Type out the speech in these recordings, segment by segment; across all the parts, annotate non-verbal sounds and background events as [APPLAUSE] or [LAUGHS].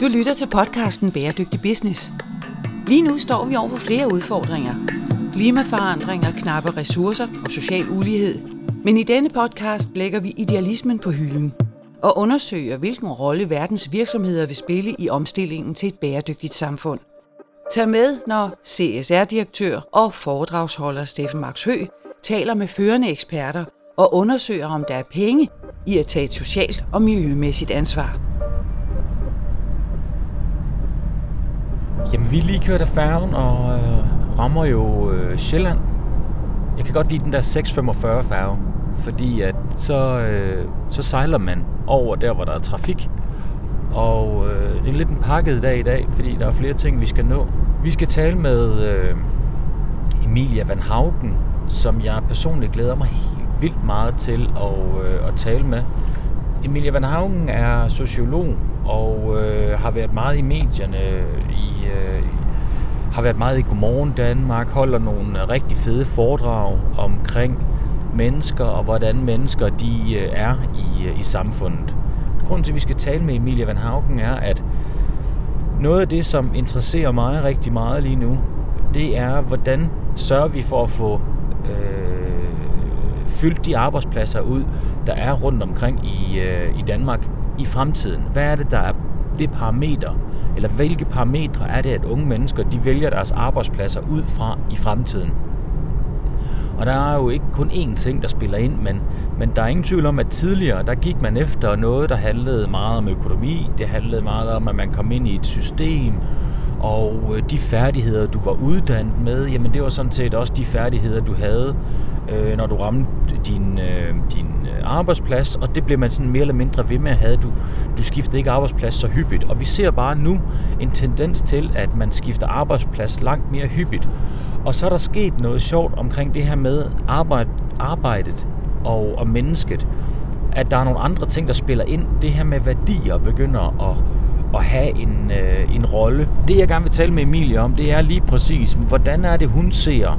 Du lytter til podcasten Bæredygtig Business. Lige nu står vi over for flere udfordringer. Klimaforandringer, knappe ressourcer og social ulighed. Men i denne podcast lægger vi idealismen på hylden og undersøger, hvilken rolle verdens virksomheder vil spille i omstillingen til et bæredygtigt samfund. Tag med, når CSR-direktør og foredragsholder Steffen Max Hø taler med førende eksperter og undersøger, om der er penge i at tage et socialt og miljømæssigt ansvar. Jamen, vi er lige kørt af færgen og øh, rammer jo øh, Sjælland. Jeg kan godt lide den der 645 færge, fordi at så, øh, så sejler man over der, hvor der er trafik. Og øh, det er lidt en pakket dag i dag, fordi der er flere ting, vi skal nå. Vi skal tale med øh, Emilia Van Haugen, som jeg personligt glæder mig helt vildt meget til at, øh, at tale med. Emilia Van Haugen er sociolog og øh, har været meget i medierne i øh, har været meget i Godmorgen Danmark, holder nogle øh, rigtig fede foredrag omkring mennesker og hvordan mennesker de øh, er i, øh, i samfundet. Grunden til, at vi skal tale med Emilia Van Haugen er, at noget af det, som interesserer mig rigtig meget lige nu, det er, hvordan sørger vi for at få øh, fyldt de arbejdspladser ud, der er rundt omkring i, øh, i Danmark i fremtiden. Hvad er det, der er det parameter, eller hvilke parametre er det, at unge mennesker de vælger deres arbejdspladser ud fra i fremtiden? Og der er jo ikke kun én ting, der spiller ind, men, men der er ingen tvivl om, at tidligere, der gik man efter noget, der handlede meget om økonomi. Det handlede meget om, at man kom ind i et system, og øh, de færdigheder, du var uddannet med, jamen det var sådan set også de færdigheder, du havde, øh, når du ramte din, øh, din øh, arbejdsplads, og det blev man sådan mere eller mindre ved med at have. Du, du skiftede ikke arbejdsplads så hyppigt, og vi ser bare nu en tendens til, at man skifter arbejdsplads langt mere hyppigt. Og så er der sket noget sjovt omkring det her med arbejde, arbejdet og, og mennesket. At der er nogle andre ting, der spiller ind. Det her med værdier begynder at, at have en, øh, en rolle. Det jeg gerne vil tale med Emilie om, det er lige præcis, hvordan er det, hun ser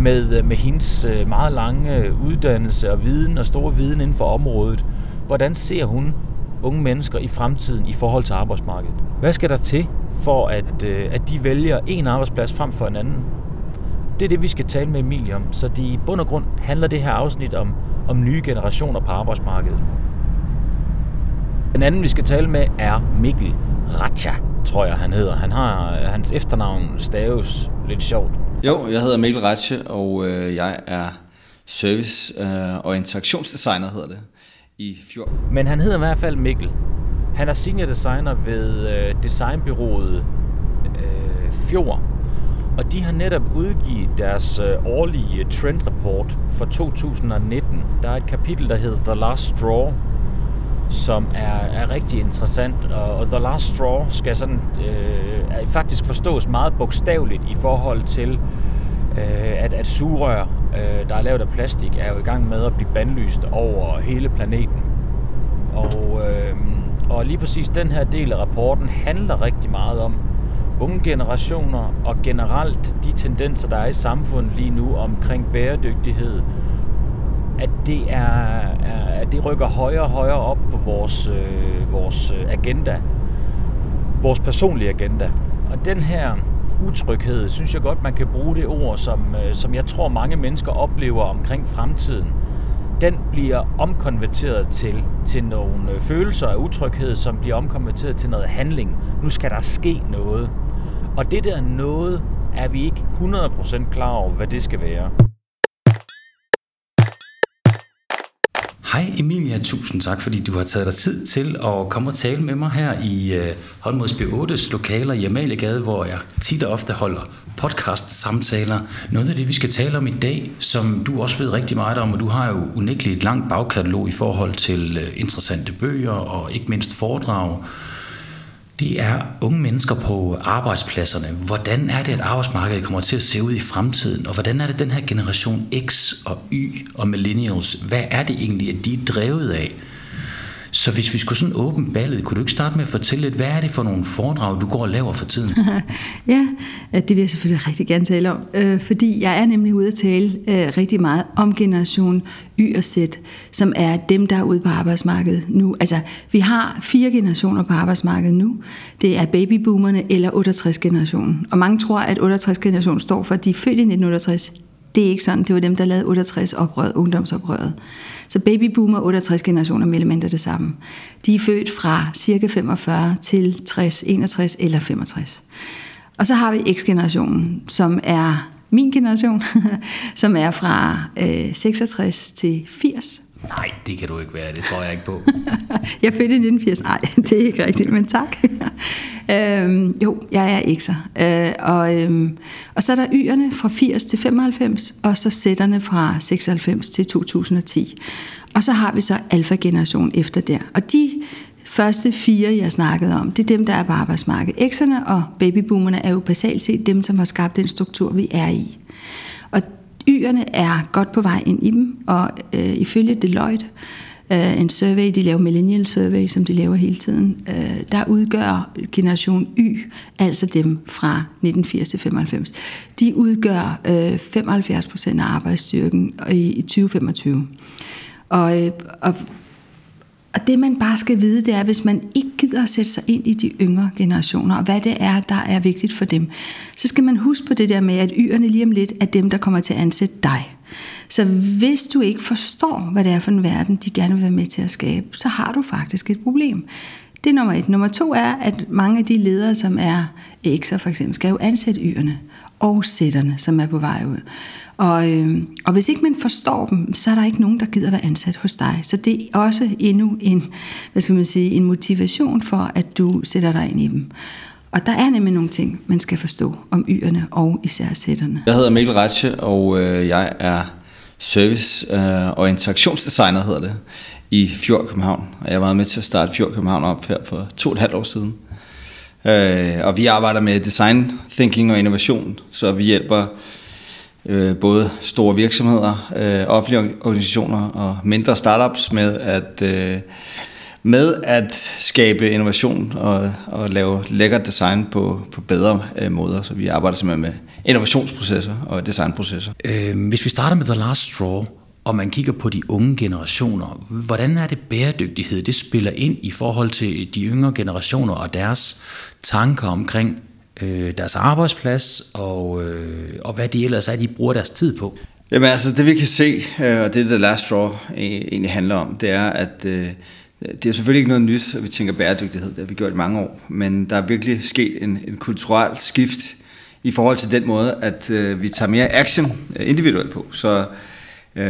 med, øh, med hendes øh, meget lange øh, uddannelse og viden og store viden inden for området. Hvordan ser hun unge mennesker i fremtiden i forhold til arbejdsmarkedet? Hvad skal der til for, at, at de vælger en arbejdsplads frem for en anden? Det er det, vi skal tale med Emilie om. Så i bund og grund handler det her afsnit om, om nye generationer på arbejdsmarkedet. Den anden, vi skal tale med, er Mikkel Ratcha, tror jeg, han hedder. Han har, hans efternavn staves lidt sjovt. Jo, jeg hedder Mikkel Ratche, og øh, jeg er service- øh, og interaktionsdesigner, hedder det, i Fjord. Men han hedder i hvert fald Mikkel. Han er senior designer ved øh, designbyrået øh, Fjord, og de har netop udgivet deres øh, årlige trendrapport for 2019. Der er et kapitel, der hedder The Last Straw, som er, er rigtig interessant. Og, og The Last Straw skal sådan øh, faktisk forstås meget bogstaveligt i forhold til, øh, at, at sugerør, øh, der er lavet af plastik, er jo i gang med at blive bandlyst over hele planeten. Og, øh, og lige præcis den her del af rapporten handler rigtig meget om unge generationer og generelt de tendenser, der er i samfundet lige nu omkring bæredygtighed, at det er, at det rykker højere og højere op på vores, øh, vores øh, agenda. Vores personlige agenda. Og den her utryghed, synes jeg godt, man kan bruge det ord, som, øh, som jeg tror mange mennesker oplever omkring fremtiden. Den bliver omkonverteret til, til nogle øh, følelser af utryghed, som bliver omkonverteret til noget handling. Nu skal der ske noget. Og det der noget, er vi ikke 100% klar over, hvad det skal være. Hej Emilia, tusind tak, fordi du har taget dig tid til at komme og tale med mig her i øh, Holmods B8's lokaler i Amaliegade, hvor jeg tit og ofte holder podcast-samtaler. Noget af det, vi skal tale om i dag, som du også ved rigtig meget om, og du har jo unægteligt et langt bagkatalog i forhold til øh, interessante bøger og ikke mindst foredrag, det er unge mennesker på arbejdspladserne. Hvordan er det, at arbejdsmarkedet kommer til at se ud i fremtiden? Og hvordan er det, den her generation X og Y og millennials, hvad er det egentlig, at de er drevet af? Så hvis vi skulle sådan åbne ballet, kunne du ikke starte med at fortælle lidt, hvad er det for nogle foredrag, du går og laver for tiden? [LAUGHS] ja, det vil jeg selvfølgelig rigtig gerne tale om, øh, fordi jeg er nemlig ude at tale øh, rigtig meget om generation Y og Z, som er dem, der er ude på arbejdsmarkedet nu. Altså, vi har fire generationer på arbejdsmarkedet nu. Det er babyboomerne eller 68-generationen. Og mange tror, at 68-generationen står for, at de er født i 1968. Det er ikke sådan. Det var dem, der lavede 68-oprøret, ungdomsoprøret. Så babyboomer og 68 generationer mellem mindre det samme. De er født fra cirka 45 til 60, 61 eller 65. Og så har vi X-generationen, som er min generation, [LAUGHS] som er fra øh, 66 til 80. Nej, det kan du ikke være. Det tror jeg ikke på. [LAUGHS] jeg er født i 1980. Nej, [LAUGHS] det er ikke rigtigt, men tak øhm, jo, jeg er X'er. Øh, og, øhm, og så er der Y'erne fra 80 til 95, og så sætterne fra 96 til 2010. Og så har vi så alfa-generation efter der. Og de første fire, jeg snakkede om, det er dem, der er på arbejdsmarkedet. X'erne og babyboomerne er jo basalt set dem, som har skabt den struktur, vi er i. Og Y'erne er godt på vej ind i dem, og øh, ifølge Deloitte, øh, Øh, en survey, de laver Millennial Survey, som de laver hele tiden, øh, der udgør generation Y, altså dem fra 1980 til 95, de udgør øh, 75 procent af arbejdsstyrken i, i 2025. Og, øh, og og det man bare skal vide, det er, hvis man ikke gider at sætte sig ind i de yngre generationer, og hvad det er, der er vigtigt for dem, så skal man huske på det der med, at yrerne lige om lidt er dem, der kommer til at ansætte dig. Så hvis du ikke forstår, hvad det er for en verden, de gerne vil være med til at skabe, så har du faktisk et problem. Det er nummer et. Nummer to er, at mange af de ledere, som er ekser for eksempel, skal jo ansætte yrerne og sætterne, som er på vej ud. Og, øh, og hvis ikke man forstår dem, så er der ikke nogen, der gider være ansat hos dig. Så det er også endnu en, hvad skal man sige, en motivation for, at du sætter dig ind i dem. Og der er nemlig nogle ting, man skal forstå om yerne og især sætterne. Jeg hedder Mikkel Ratche, og øh, jeg er service- øh, og interaktionsdesigner, hedder det, i Fjord København. Og jeg var med til at starte Fjord København op her for to og et halvt år siden. Øh, og vi arbejder med design thinking og innovation, så vi hjælper øh, både store virksomheder, øh, offentlige organisationer og mindre startups med at øh, med at skabe innovation og, og lave lækker design på, på bedre øh, måder. Så vi arbejder simpelthen med innovationsprocesser og designprocesser. Øh, hvis vi starter med The Last Straw, og man kigger på de unge generationer, hvordan er det bæredygtighed, det spiller ind i forhold til de yngre generationer og deres tanker omkring øh, deres arbejdsplads, og, øh, og hvad de ellers er, de bruger deres tid på? Jamen altså, det vi kan se, øh, og det The Last Straw egentlig handler om, det er, at øh, det er selvfølgelig ikke noget nyt, at vi tænker bæredygtighed, det har vi gjort i mange år, men der er virkelig sket en, en kulturel skift i forhold til den måde, at øh, vi tager mere action øh, individuelt på. Så øh,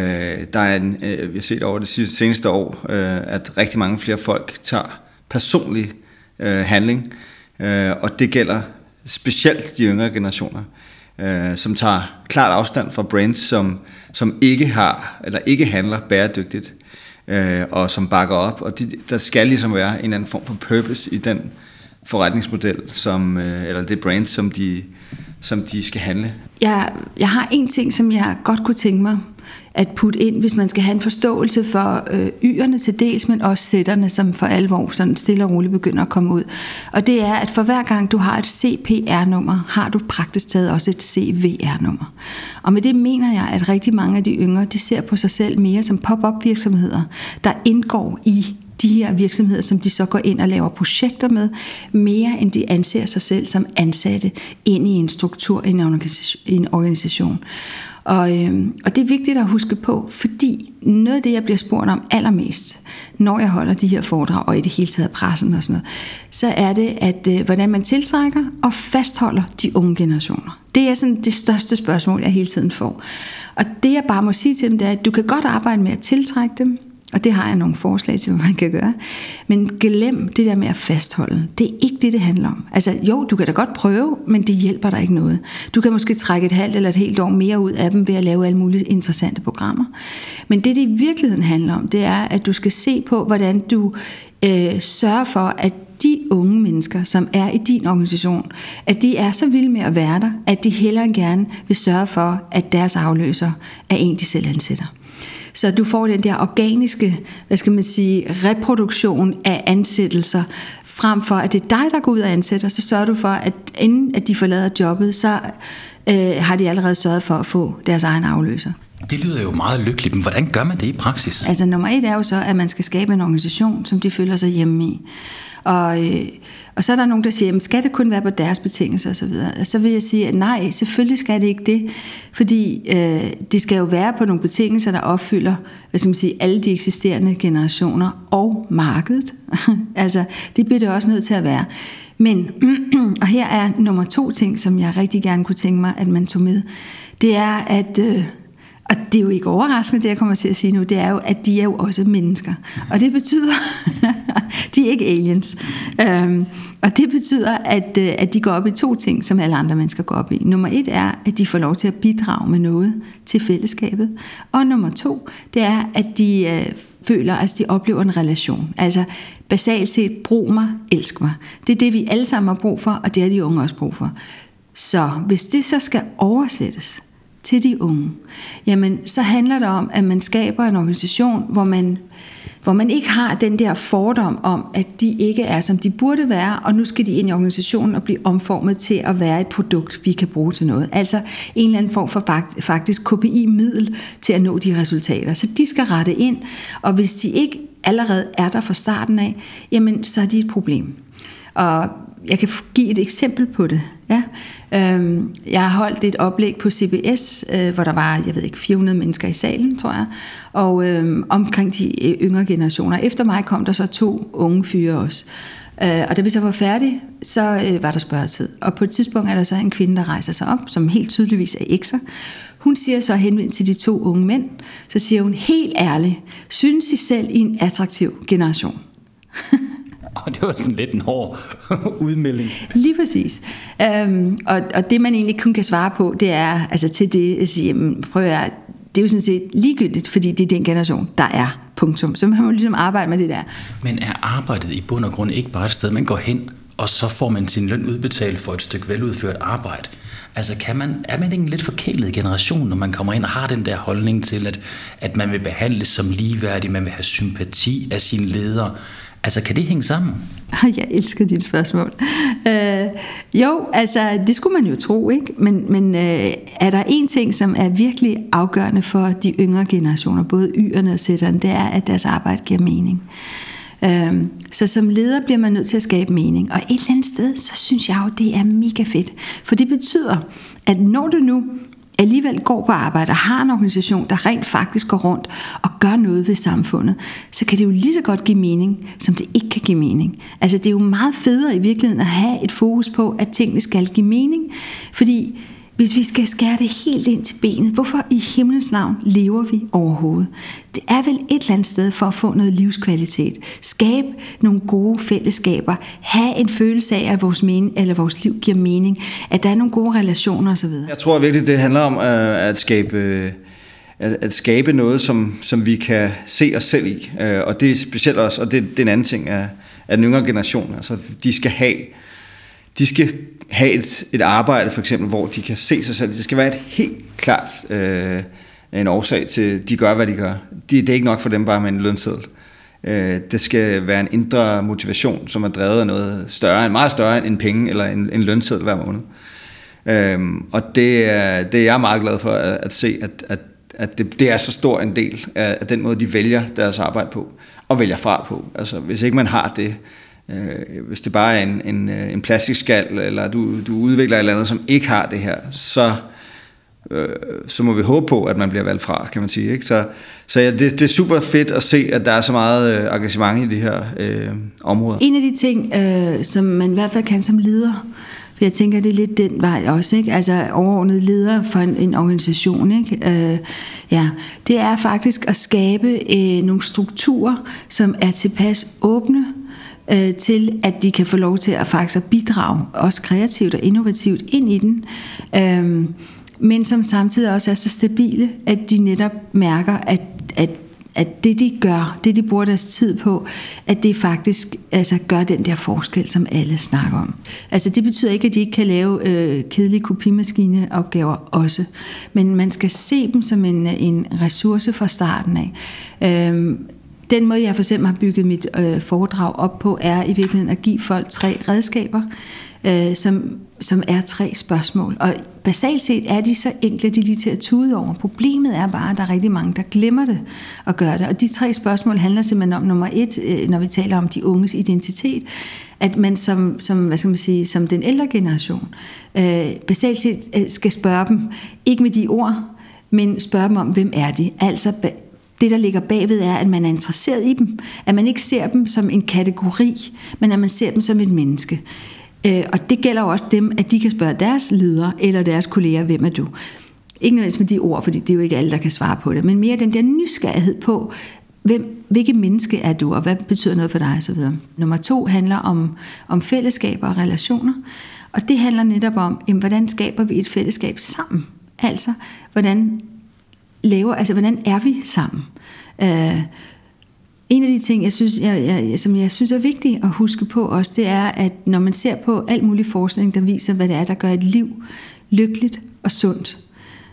der er en, øh, vi har set over det sidste, seneste år, øh, at rigtig mange flere folk tager personlig øh, handling, øh, og det gælder specielt de yngre generationer, øh, som tager klart afstand fra brands, som, som ikke har eller ikke handler bæredygtigt, øh, og som bakker op. Og de, der skal ligesom være en eller anden form for purpose i den forretningsmodel, som, øh, eller det brand, som de, som de skal handle. Jeg, jeg har en ting, som jeg godt kunne tænke mig at putte ind, hvis man skal have en forståelse for øh, yerne til dels, men også sætterne, som for alvor sådan stille og roligt begynder at komme ud. Og det er, at for hver gang du har et CPR-nummer, har du praktisk taget også et CVR-nummer. Og med det mener jeg, at rigtig mange af de yngre, de ser på sig selv mere som pop-up virksomheder, der indgår i de her virksomheder, som de så går ind og laver projekter med, mere end de anser sig selv som ansatte ind i en struktur i en organisation. Og, øh, og det er vigtigt at huske på, fordi noget af det, jeg bliver spurgt om allermest, når jeg holder de her foredrag, og i det hele taget pressen og sådan noget, så er det, at øh, hvordan man tiltrækker og fastholder de unge generationer. Det er sådan det største spørgsmål, jeg hele tiden får. Og det jeg bare må sige til dem, det er, at du kan godt arbejde med at tiltrække dem, og det har jeg nogle forslag til, [LAUGHS] hvad man kan gøre. Men glem det der med at fastholde. Det er ikke det, det handler om. Altså jo, du kan da godt prøve, men det hjælper dig ikke noget. Du kan måske trække et halvt eller et helt år mere ud af dem ved at lave alle mulige interessante programmer. Men det, det i virkeligheden handler om, det er, at du skal se på, hvordan du øh, sørger for, at de unge mennesker, som er i din organisation, at de er så vilde med at være der, at de hellere gerne vil sørge for, at deres afløser er en, de selv ansætter. Så du får den der organiske, hvad skal man sige, reproduktion af ansættelser, frem for at det er dig, der går ud og ansætter, så sørger du for, at inden at de forlader jobbet, så øh, har de allerede sørget for at få deres egen afløser. Det lyder jo meget lykkeligt, men hvordan gør man det i praksis? Altså nummer et er jo så, at man skal skabe en organisation, som de føler sig hjemme i. Og, øh, og så er der nogen, der siger, jamen, skal det kun være på deres betingelser osv.? Og så vil jeg sige, at nej, selvfølgelig skal det ikke det, fordi øh, det skal jo være på nogle betingelser, der opfylder hvad skal man sige, alle de eksisterende generationer og markedet. [LAUGHS] altså, det bliver det også nødt til at være. Men, [CLEARS THROAT] og her er nummer to ting, som jeg rigtig gerne kunne tænke mig, at man tog med, det er, at... Øh, og det er jo ikke overraskende, det jeg kommer til at sige nu, det er jo, at de er jo også mennesker. Og det betyder, [LAUGHS] de er ikke aliens. Øhm, og det betyder, at, øh, at de går op i to ting, som alle andre mennesker går op i. Nummer et er, at de får lov til at bidrage med noget til fællesskabet. Og nummer to, det er, at de øh, føler, at altså de oplever en relation. Altså basalt set, brug mig, elsk mig. Det er det, vi alle sammen har brug for, og det har de unge også brug for. Så hvis det så skal oversættes, til de unge, jamen så handler det om, at man skaber en organisation, hvor man, hvor man ikke har den der fordom om, at de ikke er, som de burde være, og nu skal de ind i organisationen og blive omformet til at være et produkt, vi kan bruge til noget. Altså en eller anden form for faktisk KPI-middel til at nå de resultater. Så de skal rette ind, og hvis de ikke allerede er der fra starten af, jamen så er de et problem. Og jeg kan give et eksempel på det. Ja. Øhm, jeg har holdt et oplæg på CBS, øh, hvor der var, jeg ved ikke, 400 mennesker i salen, tror jeg, og øhm, omkring de øh, yngre generationer. Efter mig kom der så to unge fyre også. Øh, og da vi så var færdige, så øh, var der spørgetid. Og på et tidspunkt er der så en kvinde, der rejser sig op, som helt tydeligvis er ekser. Hun siger så henvendt til de to unge mænd, så siger hun helt ærligt, synes I selv i en attraktiv generation? [LAUGHS] [LAUGHS] Og det var sådan lidt en hård [LAUGHS] udmelding. Lige præcis. Øhm, og, og det man egentlig kun kan svare på, det er altså til det at sige, jamen, prøv at det er jo sådan set ligegyldigt, fordi det er den generation, der er. Punktum. Så man må ligesom arbejde med det der. Men er arbejdet i bund og grund ikke bare et sted, man går hen, og så får man sin løn udbetalt for et stykke veludført arbejde? Altså kan man, er man ikke en lidt forkælet generation, når man kommer ind og har den der holdning til, at, at man vil behandles som ligeværdig, man vil have sympati af sine ledere? Altså, kan det hænge sammen? [LAUGHS] Jeg elsker dit spørgsmål. Øh, jo, altså, det skulle man jo tro, ikke? Men, men øh, er der en ting, som er virkelig afgørende for de yngre generationer, både yerne og sætterne, det er, at deres arbejde giver mening. Øh, så som leder bliver man nødt til at skabe mening. Og et eller andet sted, så synes jeg jo, det er mega fedt. For det betyder, at når du nu alligevel går på arbejde og har en organisation, der rent faktisk går rundt og gør noget ved samfundet, så kan det jo lige så godt give mening, som det ikke kan give mening. Altså det er jo meget federe i virkeligheden at have et fokus på, at tingene skal give mening, fordi hvis vi skal skære det helt ind til benet, hvorfor i himlens navn lever vi overhovedet? Det er vel et eller andet sted for at få noget livskvalitet. Skabe nogle gode fællesskaber. Have en følelse af, at vores, men, eller vores liv giver mening. At der er nogle gode relationer osv. Jeg tror virkelig, det handler om øh, at skabe øh, at, at skabe noget, som, som vi kan se os selv i. Øh, og det er specielt også, og det, det er en anden ting af, af den yngre generation. Altså, de skal have de skal have et, et arbejde, for eksempel, hvor de kan se sig selv. Det skal være et helt klart øh, en årsag til, de gør, hvad de gør. Det, det er ikke nok for dem bare med en lønseddel. Øh, det skal være en indre motivation, som er drevet af noget større, en meget større end penge eller en, en lønseddel hver måned. Øh, og det er, det er jeg meget glad for at, at se, at, at, at det, det er så stor en del af, af den måde, de vælger deres arbejde på, og vælger fra på. Altså, hvis ikke man har det, Øh, hvis det bare er en, en, øh, en plastikskal, eller du, du udvikler et eller andet, som ikke har det her, så, øh, så må vi håbe på, at man bliver valgt fra, kan man sige. Ikke? Så, så ja, det, det er super fedt at se, at der er så meget øh, engagement i de her øh, områder. En af de ting, øh, som man i hvert fald kan som leder, for jeg tænker, det er lidt den vej også, ikke? Altså overordnet leder for en, en organisation, ikke? Øh, ja, det er faktisk at skabe øh, nogle strukturer, som er tilpas åbne, øh, til, at de kan få lov til at faktisk bidrage, også kreativt og innovativt ind i den, øh, men som samtidig også er så stabile, at de netop mærker, at, at at det de gør, det de bruger deres tid på, at det faktisk altså, gør den der forskel, som alle snakker om. Altså det betyder ikke, at de ikke kan lave øh, kedelige kopimaskineopgaver også, men man skal se dem som en, en ressource fra starten af. Øh, den måde, jeg for eksempel har bygget mit øh, foredrag op på, er i virkeligheden at give folk tre redskaber, øh, som, som er tre spørgsmål. Og basalt set er de så enkle, de er lige til at tude over. Problemet er bare, at der er rigtig mange, der glemmer det og gør det. Og de tre spørgsmål handler simpelthen om nummer et, øh, når vi taler om de unges identitet, at man som, som, hvad skal man sige, som den ældre generation øh, basalt set øh, skal spørge dem, ikke med de ord, men spørge dem om, hvem er de? Altså det, der ligger bagved, er, at man er interesseret i dem. At man ikke ser dem som en kategori, men at man ser dem som et menneske. Øh, og det gælder også dem, at de kan spørge deres ledere eller deres kolleger, hvem er du? Ikke nødvendigvis med de ord, fordi det er jo ikke alle, der kan svare på det, men mere den der nysgerrighed på, hvem, hvilket menneske er du, og hvad betyder noget for dig osv. Nummer to handler om, om fællesskaber og relationer, og det handler netop om, jamen, hvordan skaber vi et fællesskab sammen? Altså, hvordan laver, altså hvordan er vi sammen? Øh, en af de ting, jeg synes, jeg, jeg, som jeg synes er vigtigt at huske på også, det er, at når man ser på alt mulig forskning, der viser, hvad det er, der gør et liv lykkeligt og sundt,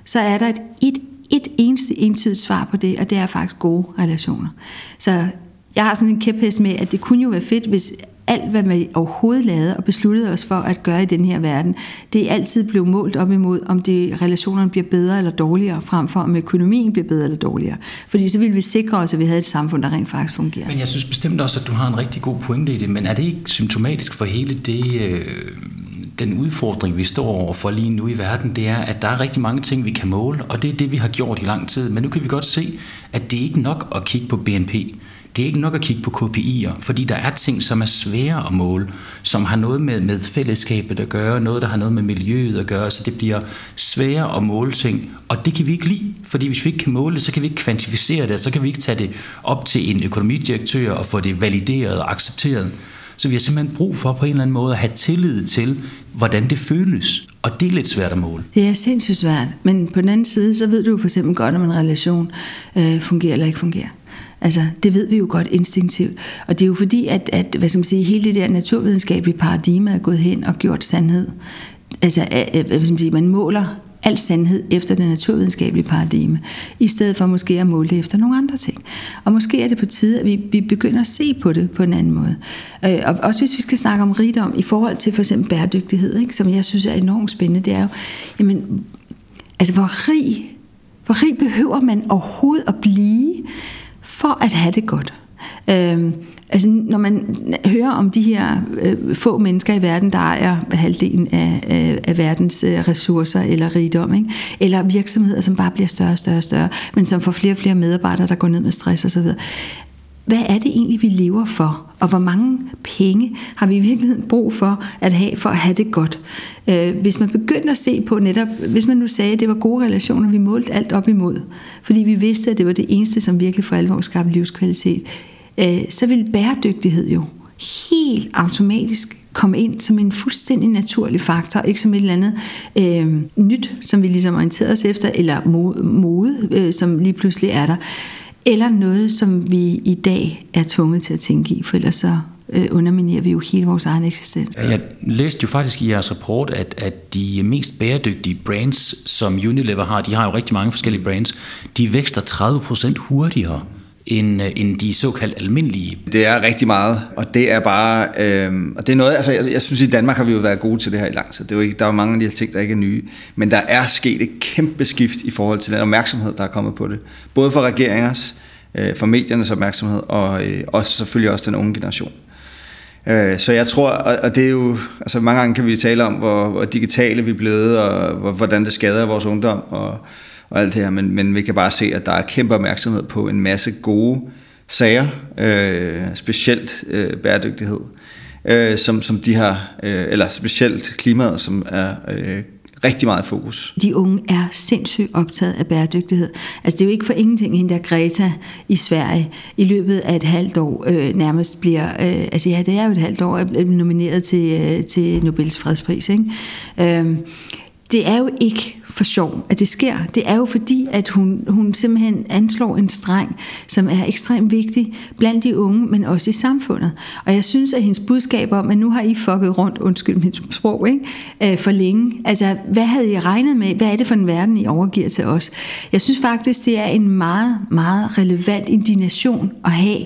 så er der et, et, et eneste entydigt svar på det, og det er faktisk gode relationer. Så jeg har sådan en kæphest med, at det kunne jo være fedt, hvis alt, hvad vi overhovedet lavede og besluttede os for at gøre i den her verden, det er altid blevet målt op imod, om det relationerne bliver bedre eller dårligere, frem for om økonomien bliver bedre eller dårligere. Fordi så ville vi sikre os, at vi havde et samfund, der rent faktisk fungerer. Men jeg synes bestemt også, at du har en rigtig god pointe i det, men er det ikke symptomatisk for hele det... Øh den udfordring, vi står overfor lige nu i verden, det er, at der er rigtig mange ting, vi kan måle, og det er det, vi har gjort i lang tid. Men nu kan vi godt se, at det er ikke nok at kigge på BNP. Det er ikke nok at kigge på KPI'er, fordi der er ting, som er svære at måle, som har noget med, med fællesskabet at gøre, noget, der har noget med miljøet at gøre, så det bliver sværere at måle ting. Og det kan vi ikke lide, fordi hvis vi ikke kan måle det, så kan vi ikke kvantificere det, så kan vi ikke tage det op til en økonomidirektør og få det valideret og accepteret. Så vi har simpelthen brug for på en eller anden måde at have tillid til, hvordan det føles. Og det er lidt svært at måle. Det er sindssygt svært. Men på den anden side, så ved du for eksempel godt, om en relation øh, fungerer eller ikke fungerer. Altså, det ved vi jo godt instinktivt. Og det er jo fordi, at, at hvad skal man sige, hele det der naturvidenskabelige paradigme er gået hen og gjort sandhed. Altså, hvad skal man sige, man måler al sandhed efter det naturvidenskabelige paradigme, i stedet for måske at måle det efter nogle andre ting. Og måske er det på tide, at vi, vi begynder at se på det på en anden måde. Øh, og også hvis vi skal snakke om rigdom i forhold til for eksempel bæredygtighed, ikke, som jeg synes er enormt spændende, det er jo, jamen, altså hvor rig, hvor rig behøver man overhovedet at blive, for at have det godt. Øh, altså, når man hører om de her øh, få mennesker i verden, der ejer halvdelen af, øh, af verdens øh, ressourcer eller rigdom, ikke? eller virksomheder, som bare bliver større og større og større, men som får flere og flere medarbejdere, der går ned med stress osv. Hvad er det egentlig, vi lever for? Og hvor mange penge har vi i virkeligheden brug for at have, for at have det godt? Øh, hvis man begynder at se på netop, hvis man nu sagde, at det var gode relationer, vi målte alt op imod, fordi vi vidste, at det var det eneste, som virkelig for alvor skabte livskvalitet, øh, så vil bæredygtighed jo helt automatisk komme ind som en fuldstændig naturlig faktor, ikke som et eller andet øh, nyt, som vi ligesom orienterer os efter, eller mode, øh, som lige pludselig er der eller noget, som vi i dag er tvunget til at tænke i, for ellers så øh, underminerer vi jo hele vores egen eksistens. Jeg læste jo faktisk i jeres rapport, at, at de mest bæredygtige brands, som Unilever har, de har jo rigtig mange forskellige brands, de vækster 30% hurtigere end, øh, end de såkaldt almindelige. Det er rigtig meget, og det er bare, øh, og det er noget, altså jeg, jeg synes i Danmark har vi jo været gode til det her i lang tid. Det er jo ikke, der er jo mange af de her ting, der ikke er nye, men der er sket et kæmpe skift i forhold til den opmærksomhed, der er kommet på det. Både for regeringers, øh, for mediernes opmærksomhed, og øh, også selvfølgelig også den unge generation. Øh, så jeg tror, og det er jo, altså mange gange kan vi tale om, hvor, hvor digitale vi er blevet, og hvor, hvordan det skader vores ungdom, og og alt det her, men, men vi kan bare se, at der er kæmpe opmærksomhed på en masse gode sager, øh, specielt øh, bæredygtighed, øh, som, som de har, øh, eller specielt klimaet, som er øh, rigtig meget fokus. De unge er sindssygt optaget af bæredygtighed. Altså det er jo ikke for ingenting, hende der Greta i Sverige i løbet af et halvt år øh, nærmest bliver, øh, altså ja, det er jo et halvt år, er nomineret til, øh, til Nobels fredspris. Ikke? Øh, det er jo ikke for sjov, at det sker. Det er jo fordi, at hun, hun simpelthen anslår en streng, som er ekstremt vigtig blandt de unge, men også i samfundet. Og jeg synes, at hendes budskab om, at nu har I fucket rundt, undskyld mit sprog, ikke? Øh, for længe. Altså, hvad havde I regnet med? Hvad er det for en verden, I overgiver til os? Jeg synes faktisk, det er en meget, meget relevant indignation at have,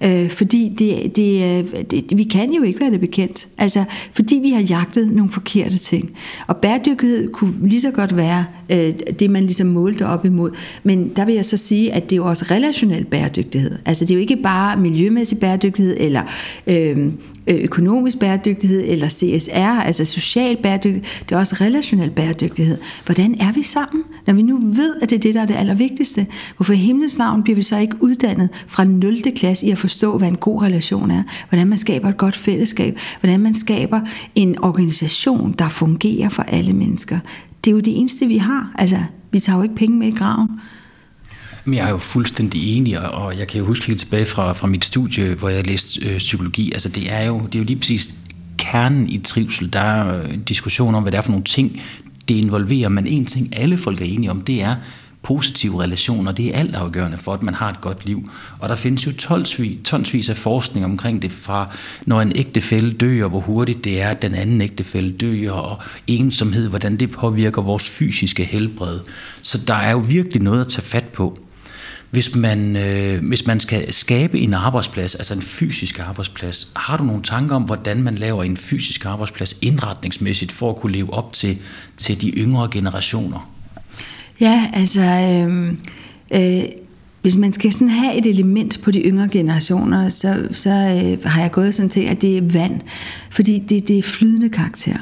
øh, fordi det, det, øh, det, vi kan jo ikke være det bekendt. Altså, fordi vi har jagtet nogle forkerte ting. Og bæredygtighed kunne lige så godt være øh, det, man ligesom målte op imod. Men der vil jeg så sige, at det er jo også relationel bæredygtighed. Altså, det er jo ikke bare miljømæssig bæredygtighed, eller øh, økonomisk bæredygtighed, eller CSR, altså social bæredygtighed. Det er også relationel bæredygtighed. Hvordan er vi sammen? Når vi nu ved, at det er det, der er det allervigtigste, hvorfor i himlens navn bliver vi så ikke uddannet fra 0. klasse i at forstå, hvad en god relation er? Hvordan man skaber et godt fællesskab? Hvordan man skaber en organisation, der fungerer for alle mennesker? Det er jo det eneste, vi har. Altså, vi tager jo ikke penge med i graven. Men jeg er jo fuldstændig enig, og jeg kan jo huske helt tilbage fra, fra mit studie, hvor jeg læste øh, psykologi. Altså det er, jo, det er jo lige præcis kernen i trivsel. Der er øh, en diskussion om, hvad det er for nogle ting, det involverer. Men en ting, alle folk er enige om, det er, positive relationer, det er altafgørende for, at man har et godt liv. Og der findes jo tonsvis, tonsvis af forskning omkring det fra, når en ægtefælle dør, hvor hurtigt det er, at den anden ægtefælle dør, og ensomhed, hvordan det påvirker vores fysiske helbred. Så der er jo virkelig noget at tage fat på. Hvis man, øh, hvis man skal skabe en arbejdsplads, altså en fysisk arbejdsplads, har du nogle tanker om, hvordan man laver en fysisk arbejdsplads indretningsmæssigt for at kunne leve op til, til de yngre generationer? Ja, altså... Øh, øh, hvis man skal sådan have et element på de yngre generationer, så, så øh, har jeg gået sådan til, at det er vand. Fordi det, det er flydende karakter.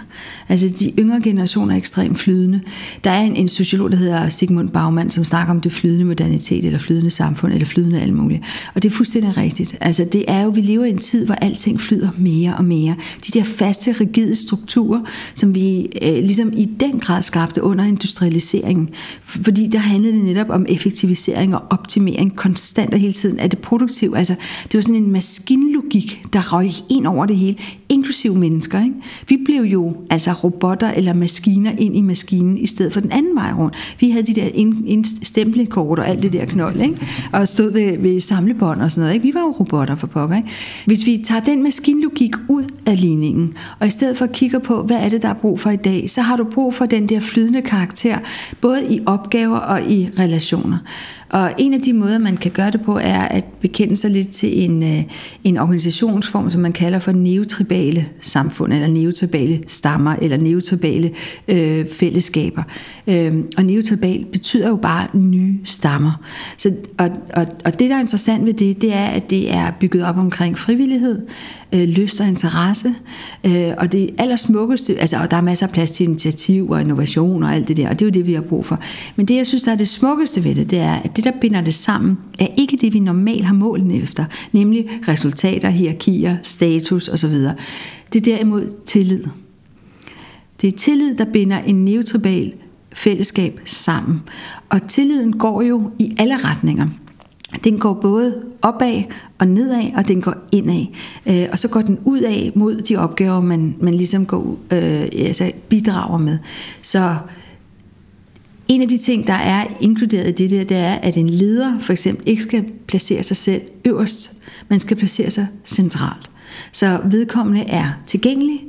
Altså de yngre generationer er ekstremt flydende. Der er en, en sociolog, der hedder Sigmund Baumann, som snakker om det flydende modernitet, eller flydende samfund, eller flydende alt muligt. Og det er fuldstændig rigtigt. Altså det er jo, vi lever i en tid, hvor alting flyder mere og mere. De der faste, rigide strukturer, som vi øh, ligesom i den grad skabte under industrialiseringen. Fordi der handlede det netop om effektivisering og optimering konstant og hele tiden. Er det produktivt? Altså det var sådan en maskinlogik, der røg ind over det hele, inklusive mennesker. Ikke? Vi blev jo altså robotter eller maskiner ind i maskinen, i stedet for den anden vej rundt. Vi havde de der stemplekort og alt det der knold, ikke? og stod ved, ved samlebånd og sådan noget. Ikke? Vi var jo robotter for pokker. Ikke? Hvis vi tager den maskinlogik ud af ligningen, og i stedet for kigger på, hvad er det, der er brug for i dag, så har du brug for den der flydende karakter, både i opgaver og i relationer. Og en af de måder, man kan gøre det på, er at bekende sig lidt til en, øh, en organisationsform, som man kalder for neotribale samfund, eller neotribale stammer, eller neotribale øh, fællesskaber. Øh, og neotribal betyder jo bare nye stammer. Så, og, og, og det, der er interessant ved det, det er, at det er bygget op omkring frivillighed, øh, lyst og interesse. Øh, og det allersmukkeste, altså, og der er masser af plads til initiativ og innovation og alt det der, og det er jo det, vi har brug for. Men det, jeg synes, der er det smukkeste ved det, det er, at det, der binder det sammen, er ikke det, vi normalt har målene efter, nemlig resultater, hierarkier, status osv. Det er derimod tillid. Det er tillid, der binder en neotribal fællesskab sammen. Og tilliden går jo i alle retninger. Den går både opad og nedad, og den går indad. Øh, og så går den udad mod de opgaver, man, man ligesom går, øh, altså bidrager med. Så en af de ting, der er inkluderet i det der, det er, at en leder for eksempel ikke skal placere sig selv øverst, man skal placere sig centralt. Så vedkommende er tilgængelig,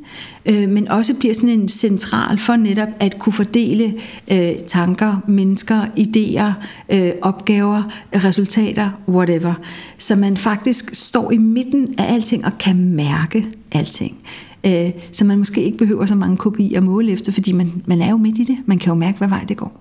øh, men også bliver sådan en central for netop at kunne fordele øh, tanker, mennesker, idéer, øh, opgaver, resultater, whatever. Så man faktisk står i midten af alting og kan mærke alting. Øh, så man måske ikke behøver så mange kopier at måle efter, fordi man, man er jo midt i det. Man kan jo mærke, hvad vej det går.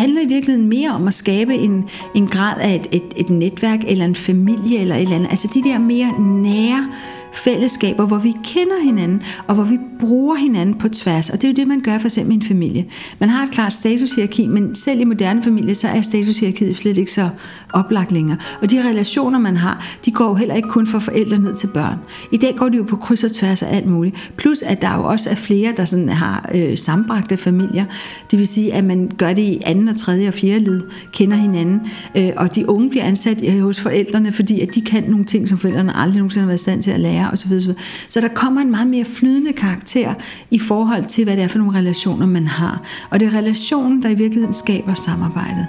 Handler i virkeligheden mere om at skabe en, en grad af et, et, et netværk, eller en familie, eller et eller andet. Altså de der mere nære fællesskaber, hvor vi kender hinanden, og hvor vi bruger hinanden på tværs. Og det er jo det, man gør for eksempel i en familie. Man har et klart statushierarki, men selv i moderne familie, så er statushierarkiet slet ikke så oplagt længere. Og de relationer, man har, de går jo heller ikke kun fra forældre ned til børn. I dag går de jo på kryds og tværs af alt muligt. Plus at der jo også er flere, der sådan har øh, sambragte familier. Det vil sige, at man gør det i anden og tredje og fjerde led, kender hinanden. Øh, og de unge bliver ansat øh, hos forældrene, fordi at de kan nogle ting, som forældrene aldrig nogensinde har været i stand til at lære osv. osv. Så der kommer en meget mere flydende karakter i forhold til, hvad det er for nogle relationer, man har. Og det er relationen, der i virkeligheden skaber samarbejdet.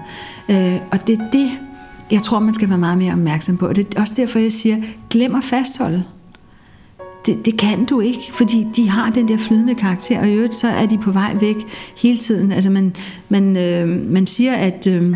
Øh, og det er det, jeg tror, man skal være meget mere opmærksom på. Og det er også derfor, jeg siger, glem at fastholde. Det, det kan du ikke, fordi de har den der flydende karakter, og i øvrigt så er de på vej væk hele tiden. Altså man, man, øh, man siger, at øh,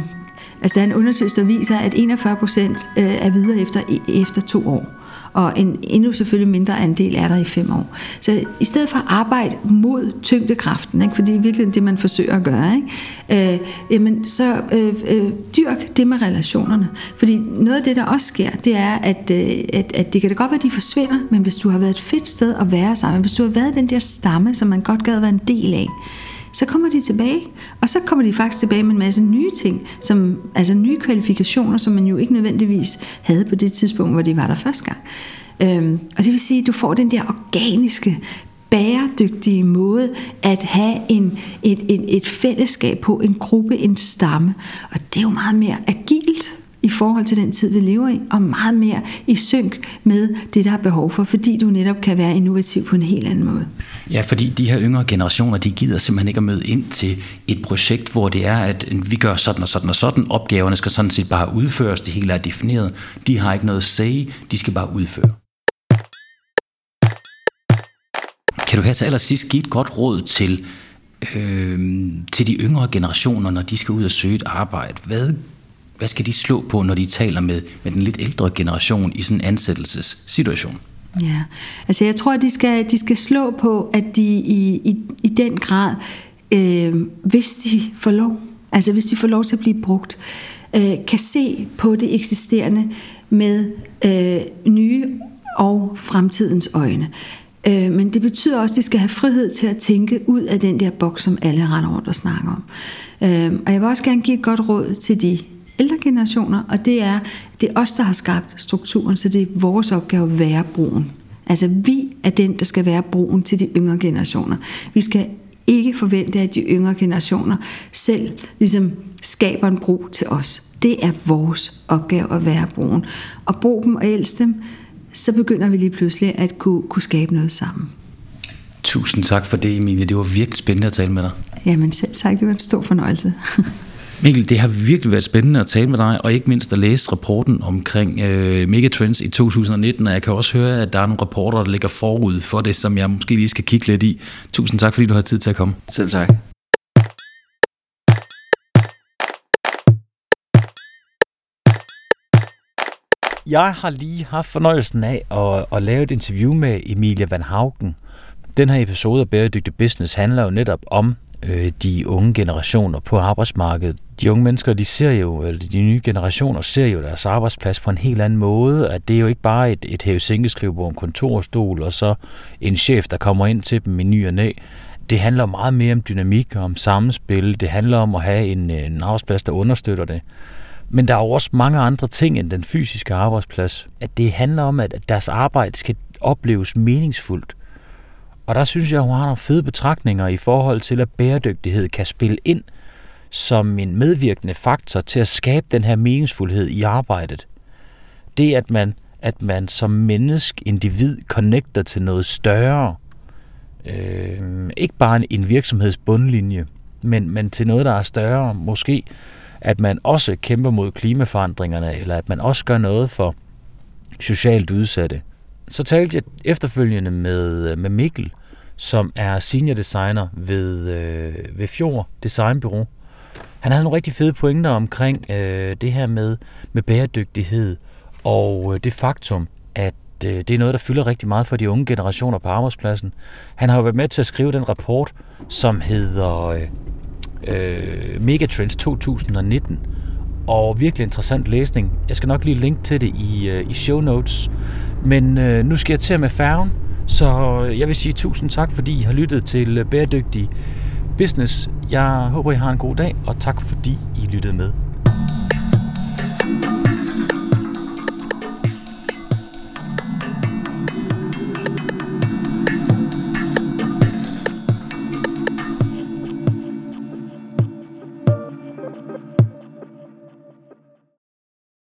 altså der er en undersøgelse, der viser, at 41 procent øh, er videre efter, efter to år og en endnu selvfølgelig mindre andel er der i fem år. Så i stedet for at arbejde mod tyngdekraften, ikke, for det er virkelig det, man forsøger at gøre, ikke, øh, jamen, så øh, øh, dyrk det med relationerne. Fordi noget af det, der også sker, det er, at, øh, at, at det kan da godt være, at de forsvinder, men hvis du har været et fedt sted at være sammen, hvis du har været den der stamme, som man godt gad være en del af, så kommer de tilbage, og så kommer de faktisk tilbage med en masse nye ting, som, altså nye kvalifikationer, som man jo ikke nødvendigvis havde på det tidspunkt, hvor de var der første gang. Øhm, og det vil sige, at du får den der organiske, bæredygtige måde at have en, et, et, et fællesskab på, en gruppe, en stamme. Og det er jo meget mere agilt i forhold til den tid, vi lever i, og meget mere i synk med det, der er behov for, fordi du netop kan være innovativ på en helt anden måde. Ja, fordi de her yngre generationer, de gider simpelthen ikke at møde ind til et projekt, hvor det er, at vi gør sådan og sådan og sådan. Opgaverne skal sådan set bare udføres, det hele er defineret. De har ikke noget at sige, de skal bare udføre. Kan du her til allersidst give et godt råd til, øh, til de yngre generationer, når de skal ud og søge et arbejde? Hvad hvad skal de slå på, når de taler med, med den lidt ældre generation i sådan en ansættelsessituation? Ja, altså jeg tror, at de skal, de skal slå på, at de i, i, i den grad, øh, hvis de får lov, altså hvis de får lov til at blive brugt, øh, kan se på det eksisterende med øh, nye og fremtidens øjne. Øh, men det betyder også, at de skal have frihed til at tænke ud af den der boks, som alle render rundt og snakker om. Øh, og jeg vil også gerne give et godt råd til de ældre generationer, og det er, det er os, der har skabt strukturen, så det er vores opgave at være broen. Altså vi er den, der skal være broen til de yngre generationer. Vi skal ikke forvente, at de yngre generationer selv ligesom skaber en bro til os. Det er vores opgave at være broen. Og bro dem og elske dem, så begynder vi lige pludselig at kunne, kunne skabe noget sammen. Tusind tak for det, Emilie. Det var virkelig spændende at tale med dig. Jamen selv tak, det var en stor fornøjelse. [LAUGHS] Mikkel, det har virkelig været spændende at tale med dig, og ikke mindst at læse rapporten omkring øh, Megatrends i 2019, og jeg kan også høre, at der er nogle rapporter, der ligger forud for det, som jeg måske lige skal kigge lidt i. Tusind tak, fordi du har tid til at komme. Selv tak. Jeg har lige haft fornøjelsen af at, at lave et interview med Emilia Van Haugen. Den her episode af Bæredygtig Business handler jo netop om øh, de unge generationer på arbejdsmarkedet. De unge mennesker, de ser jo, eller de nye generationer ser jo deres arbejdsplads på en helt anden måde, at det er jo ikke bare et, et hævesænkeskrivebord, en kontorstol, og så en chef, der kommer ind til dem i ny og næ. Det handler meget mere om dynamik og om samspil. Det handler om at have en, en arbejdsplads, der understøtter det. Men der er jo også mange andre ting end den fysiske arbejdsplads. At det handler om, at deres arbejde skal opleves meningsfuldt. Og der synes jeg, hun har nogle fede betragtninger i forhold til, at bæredygtighed kan spille ind som en medvirkende faktor til at skabe den her meningsfuldhed i arbejdet. Det, at man, at man som menneske, individ, connecter til noget større. Øh, ikke bare en virksomheds bundlinje, men, men til noget, der er større. Måske, at man også kæmper mod klimaforandringerne, eller at man også gør noget for socialt udsatte så talte jeg efterfølgende med, øh, med Mikkel, som er senior designer ved, øh, ved Fjord Designbureau. Han havde nogle rigtig fede pointer omkring øh, det her med, med bæredygtighed og øh, det faktum, at øh, det er noget, der fylder rigtig meget for de unge generationer på arbejdspladsen. Han har jo været med til at skrive den rapport, som hedder øh, øh, Megatrends 2019, og virkelig interessant læsning. Jeg skal nok lige linke til det i, øh, i show notes. Men øh, nu skal jeg til med færgen, så jeg vil sige tusind tak, fordi I har lyttet til øh, Bæredygtig Business. Jeg håber, I har en god dag, og tak fordi I lyttede med. thank you